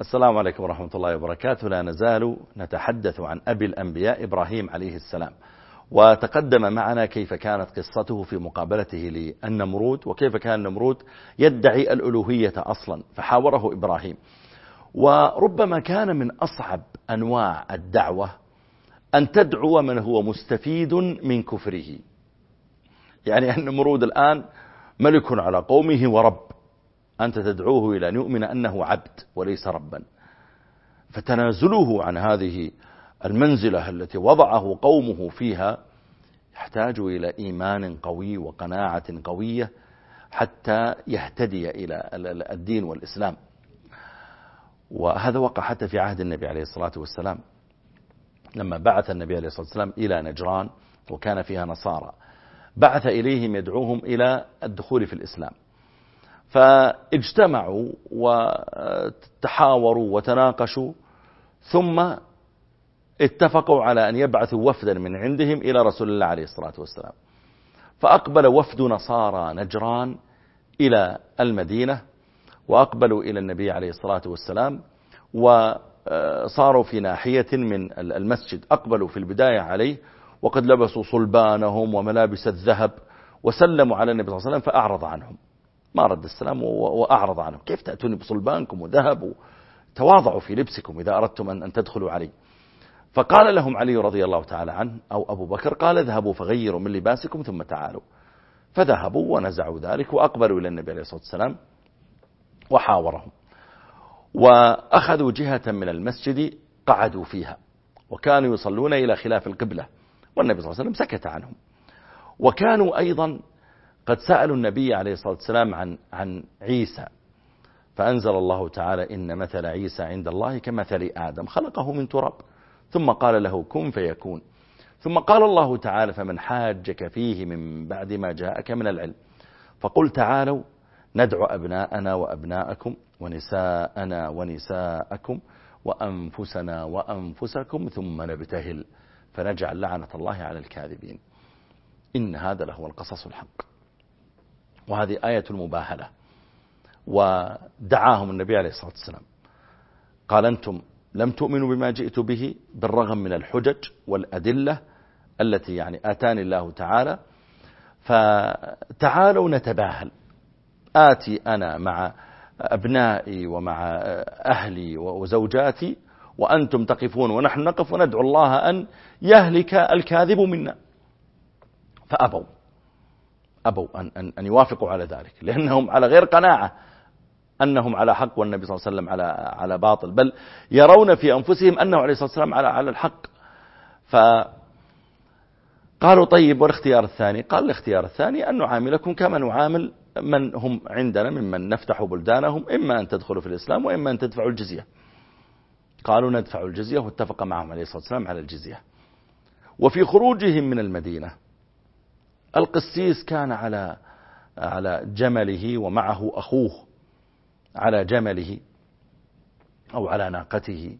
السلام عليكم ورحمة الله وبركاته. لا نزال نتحدث عن أبي الأنبياء إبراهيم عليه السلام. وتقدم معنا كيف كانت قصته في مقابلته للنمرود وكيف كان النمرود يدعي الألوهية أصلا فحاوره إبراهيم. وربما كان من أصعب أنواع الدعوة أن تدعو من هو مستفيد من كفره. يعني النمرود الآن ملك على قومه ورب. أنت تدعوه إلى أن يؤمن أنه عبد وليس ربا. فتنازله عن هذه المنزلة التي وضعه قومه فيها يحتاج إلى إيمان قوي وقناعة قوية حتى يهتدي إلى الدين والإسلام. وهذا وقع حتى في عهد النبي عليه الصلاة والسلام. لما بعث النبي عليه الصلاة والسلام إلى نجران وكان فيها نصارى بعث إليهم يدعوهم إلى الدخول في الإسلام. فاجتمعوا وتحاوروا وتناقشوا ثم اتفقوا على أن يبعثوا وفدا من عندهم إلى رسول الله عليه الصلاة والسلام. فأقبل وفد نصارى نجران إلى المدينة وأقبلوا إلى النبي عليه الصلاة والسلام وصاروا في ناحية من المسجد. أقبلوا في البداية عليه وقد لبسوا صلبانهم وملابس الذهب وسلموا على النبي صلى الله عليه وسلم فأعرض عنهم. ما رد السلام وأعرض عنهم كيف تأتوني بصلبانكم وذهب؟ تواضعوا في لبسكم إذا أردتم أن تدخلوا علي. فقال لهم علي رضي الله تعالى عنه أو أبو بكر قال اذهبوا فغيروا من لباسكم ثم تعالوا. فذهبوا ونزعوا ذلك وأقبلوا إلى النبي عليه الصلاة والسلام وحاورهم. وأخذوا جهة من المسجد قعدوا فيها. وكانوا يصلون إلى خلاف القبلة. والنبي صلى الله عليه وسلم سكت عنهم. وكانوا أيضا قد سألوا النبي عليه الصلاة والسلام عن, عن عيسى فأنزل الله تعالى إن مثل عيسى عند الله كمثل آدم خلقه من تراب ثم قال له كن فيكون. ثم قال الله تعالى فمن حاجك فيه من بعد ما جاءك من العلم. فقل تعالوا ندعو أبناءنا وأبناءكم ونساءنا ونساءكم وأنفسنا وأنفسكم ثم نبتهل فنجعل لعنة الله على الكاذبين. إن هذا لهو القصص الحق. وهذه آية المباهلة. ودعاهم النبي عليه الصلاة والسلام. قال أنتم لم تؤمنوا بما جئت به بالرغم من الحجج والأدلة التي يعني آتاني الله تعالى. فتعالوا نتباهل. آتي أنا مع أبنائي ومع أهلي وزوجاتي وأنتم تقفون ونحن نقف وندعو الله أن يهلك الكاذب منا. فأبوا. أبوا أن, أن, أن يوافقوا على ذلك لأنهم على غير قناعة أنهم على حق والنبي صلى الله عليه وسلم على على باطل بل يرون في أنفسهم أنه عليه الصلاة والسلام على على الحق. فقالوا طيب والاختيار الثاني؟ قال الاختيار الثاني أن نعاملكم كما نعامل من هم عندنا ممن نفتح بلدانهم إما أن تدخلوا في الإسلام وإما أن تدفعوا الجزية. قالوا ندفع الجزية واتفق معهم عليه الصلاة والسلام على الجزية. وفي خروجهم من المدينة القسيس كان على على جمله ومعه أخوه على جمله أو على ناقته.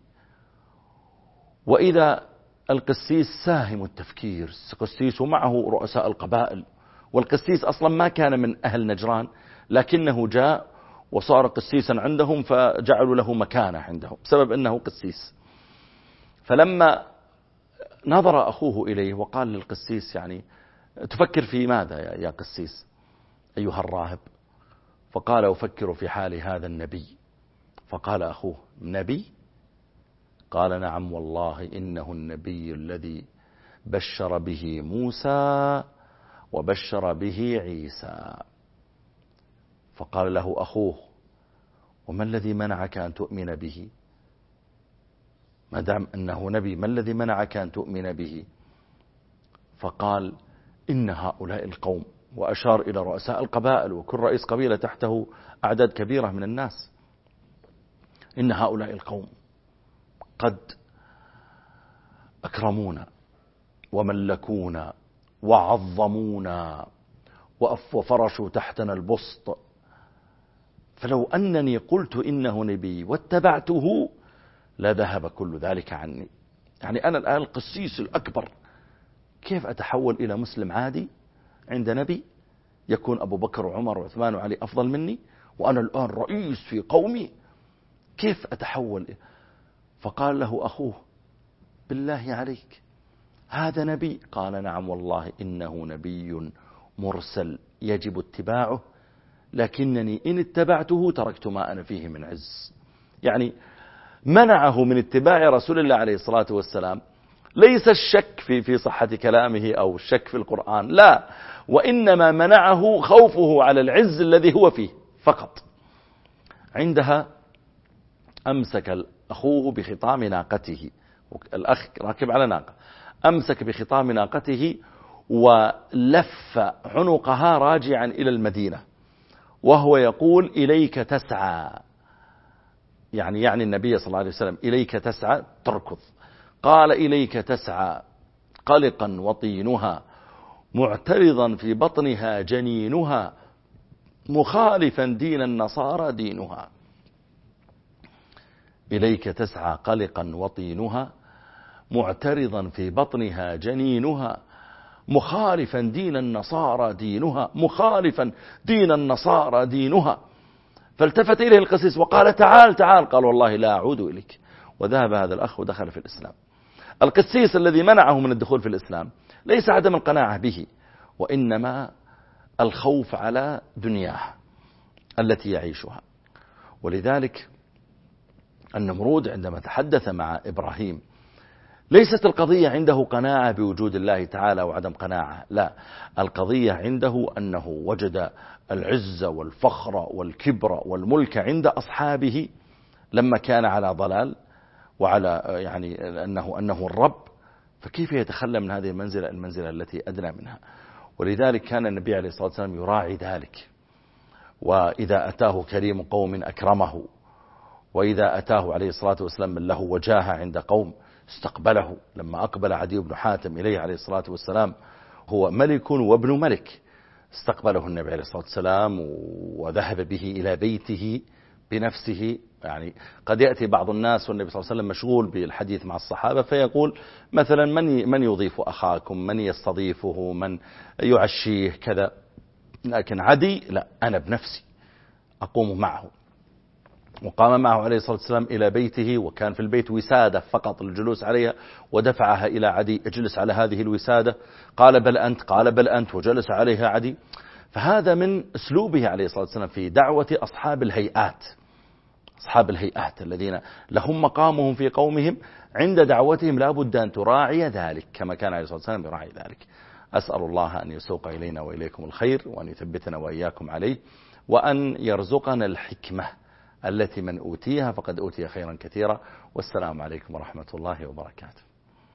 وإذا القسيس ساهم التفكير القسيس ومعه رؤساء القبائل والقسيس أصلا ما كان من أهل نجران لكنه جاء وصار قسيسا عندهم فجعلوا له مكانة عندهم بسبب أنه قسيس. فلما نظر أخوه إليه وقال للقسيس يعني تفكر في ماذا يا قسيس أيها الراهب؟ فقال أفكر في حال هذا النبي. فقال أخوه نبي؟ قال نعم والله إنه النبي الذي بشر به موسى وبشر به عيسى. فقال له أخوه وما الذي منعك أن تؤمن به؟ ما دام أنه نبي ما الذي منعك أن تؤمن به؟ فقال إن هؤلاء القوم وأشار إلى رؤساء القبائل وكل رئيس قبيلة تحته أعداد كبيرة من الناس. إن هؤلاء القوم قد أكرمونا وملكونا وعظمونا وفرشوا تحتنا البسط. فلو أنني قلت إنه نبي واتبعته لذهب كل ذلك عني. يعني أنا الآن القسيس الأكبر كيف أتحول إلى مسلم عادي عند نبي يكون أبو بكر وعمر وعثمان وعلي أفضل مني وأنا الآن رئيس في قومي؟ كيف أتحول؟ فقال له أخوه بالله عليك هذا نبي. قال نعم والله إنه نبي مرسل يجب اتباعه لكنني إن اتبعته تركت ما أنا فيه من عز. يعني منعه من اتباع رسول الله عليه الصلاة والسلام. ليس الشك في في صحة كلامه أو الشك في القرآن لا. وإنما منعه خوفه على العز الذي هو فيه فقط. عندها أمسك أخوه بخطام ناقته الأخ راكب على ناقة أمسك بخطام ناقته ولف عنقها راجعا إلى المدينة وهو يقول إليك تسعى. يعني يعني النبي صلى الله عليه وسلم إليك تسعى تركض. قال إليك تسعى قلقا وطينها معترضا في بطنها جنينها مخالفا دين النصارى دينها. إليك تسعى قلقا وطينها معترضا في بطنها جنينها مخالفا دين النصارى دينها مخالفا دين النصارى دينها. فالتفت إليه القسيس وقال تعال تعال. قال والله لا أعود إليك. وذهب هذا الأخ ودخل في الإسلام. القسيس الذي منعه من الدخول في الإسلام ليس عدم القناعة به وإنما الخوف على دنياه التي يعيشها. ولذلك النمرود عندما تحدث مع إبراهيم ليست القضية عنده قناعة بوجود الله تعالى وعدم قناعة لا القضية عنده أنه وجد العزة والفخر والكبر والملك عند أصحابه لما كان على ضلال وعلى يعني أنه, أنه الرب فكيف يتخلى من هذه المنزلة المنزلة التي أدنى منها؟ ولذلك كان النبي عليه الصلاة والسلام يراعي ذلك. وإذا أتاه كريم قوم أكرمه وإذا أتاه عليه الصلاة والسلام من له وجاهة عند قوم استقبله لما أقبل عدي بن حاتم إليه عليه الصلاة والسلام هو ملك وابن ملك. استقبله النبي عليه الصلاة والسلام وذهب به إلى بيته بنفسه يعني قد يأتي بعض الناس والنبي صلى الله عليه وسلم مشغول بالحديث مع الصحابة فيقول مثلا من من يضيف أخاكم؟ من يستضيفه؟ من يعشيه كذا؟ لكن عدي؟ لا أنا بنفسي أقوم معه. وقام معه عليه الصلاة والسلام إلى بيته وكان في البيت وسادة فقط للجلوس عليها ودفعها إلى عدي اجلس على هذه الوسادة. قال بل أنت قال بل أنت وجلس عليها عدي. فهذا من أسلوبه عليه الصلاة والسلام في دعوة أصحاب الهيئات. أصحاب الهيئات الذين لهم مقامهم في قومهم عند دعوتهم لا بد أن تراعي ذلك كما كان عليه الصلاة والسلام يراعي ذلك. أسأل الله أن يسوق إلينا وإليكم الخير وأن يثبتنا وإياكم عليه وأن يرزقنا الحكمة التي من أوتيها فقد أوتي خيرا كثيرا. والسلام عليكم ورحمة الله وبركاته.